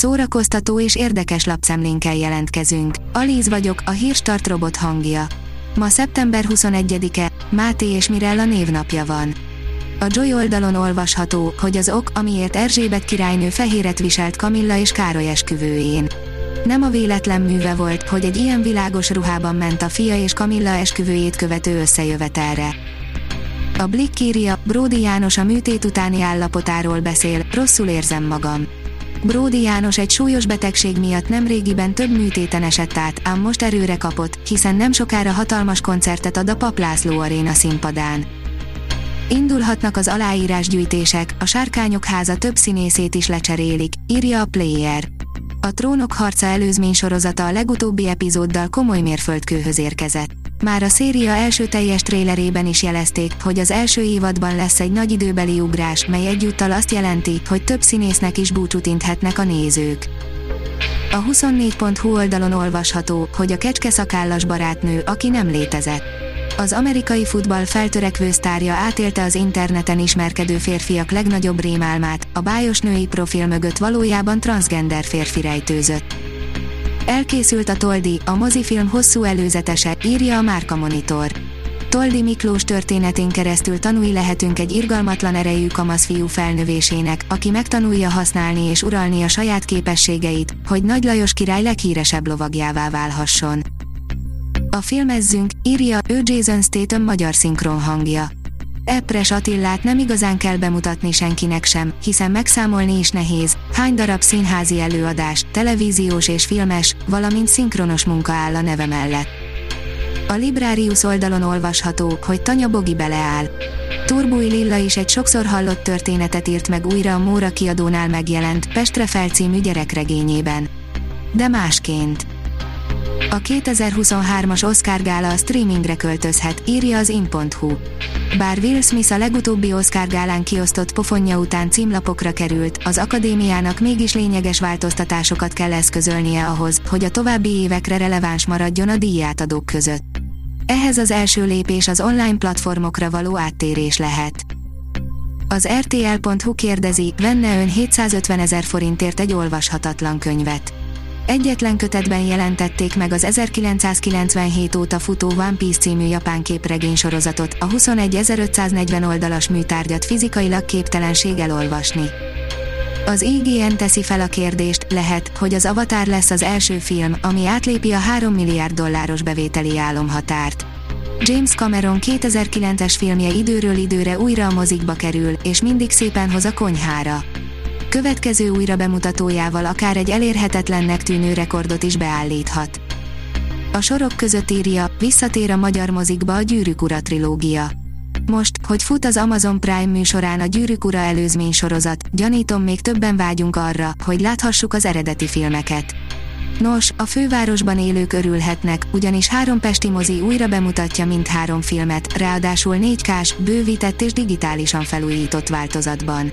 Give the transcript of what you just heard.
szórakoztató és érdekes lapszemlénkkel jelentkezünk. Alíz vagyok, a hírstart robot hangja. Ma szeptember 21-e, Máté és Mirella névnapja van. A Joy oldalon olvasható, hogy az ok, amiért Erzsébet királynő fehéret viselt Kamilla és Károly esküvőjén. Nem a véletlen műve volt, hogy egy ilyen világos ruhában ment a fia és Kamilla esküvőjét követő összejövetelre. A Blick írja, Bródi János a műtét utáni állapotáról beszél, rosszul érzem magam. Bródi János egy súlyos betegség miatt nem régiben több műtéten esett át, ám most erőre kapott, hiszen nem sokára hatalmas koncertet ad a Paplászló Aréna színpadán. Indulhatnak az aláírásgyűjtések, a Sárkányok háza több színészét is lecserélik, írja a Player. A Trónok harca előzmény sorozata a legutóbbi epizóddal komoly mérföldkőhöz érkezett. Már a széria első teljes trélerében is jelezték, hogy az első évadban lesz egy nagy időbeli ugrás, mely egyúttal azt jelenti, hogy több színésznek is búcsút inthetnek a nézők. A 24.hu oldalon olvasható, hogy a kecske szakállas barátnő, aki nem létezett. Az amerikai futball feltörekvő sztárja átélte az interneten ismerkedő férfiak legnagyobb rémálmát, a bájos női profil mögött valójában transgender férfi rejtőzött. Elkészült a Toldi, a mozifilm hosszú előzetese, írja a Márka Monitor. Toldi Miklós történetén keresztül tanulni lehetünk egy irgalmatlan erejű kamaszfiú felnövésének, aki megtanulja használni és uralni a saját képességeit, hogy Nagy Lajos király leghíresebb lovagjává válhasson. A filmezzünk, írja, ő Jason Statham magyar szinkron hangja. Epres Attillát nem igazán kell bemutatni senkinek sem, hiszen megszámolni is nehéz, hány darab színházi előadás, televíziós és filmes, valamint szinkronos munka áll a neve mellett. A Librarius oldalon olvasható, hogy Tanya Bogi beleáll. Turbúj Lilla is egy sokszor hallott történetet írt meg újra a Móra kiadónál megjelent Pestre felcímű gyerekregényében. De másként. A 2023-as Oscar gála a streamingre költözhet, írja az in.hu. Bár Will Smith a legutóbbi Oscar gálán kiosztott pofonja után címlapokra került, az akadémiának mégis lényeges változtatásokat kell eszközölnie ahhoz, hogy a további évekre releváns maradjon a díjátadók között. Ehhez az első lépés az online platformokra való áttérés lehet. Az RTL.hu kérdezi, venne ön 750 ezer forintért egy olvashatatlan könyvet egyetlen kötetben jelentették meg az 1997 óta futó One Piece című japán képregény sorozatot, a 21540 oldalas műtárgyat fizikailag képtelenség elolvasni. Az IGN teszi fel a kérdést, lehet, hogy az Avatar lesz az első film, ami átlépi a 3 milliárd dolláros bevételi álomhatárt. James Cameron 2009-es filmje időről időre újra a mozikba kerül, és mindig szépen hoz a konyhára következő újra bemutatójával akár egy elérhetetlennek tűnő rekordot is beállíthat. A sorok között írja, visszatér a magyar mozikba a Gyűrűk Ura trilógia. Most, hogy fut az Amazon Prime műsorán a Gyűrűk Ura előzmény sorozat, gyanítom még többen vágyunk arra, hogy láthassuk az eredeti filmeket. Nos, a fővárosban élők örülhetnek, ugyanis három pesti mozi újra bemutatja mind három filmet, ráadásul 4K-s, bővített és digitálisan felújított változatban.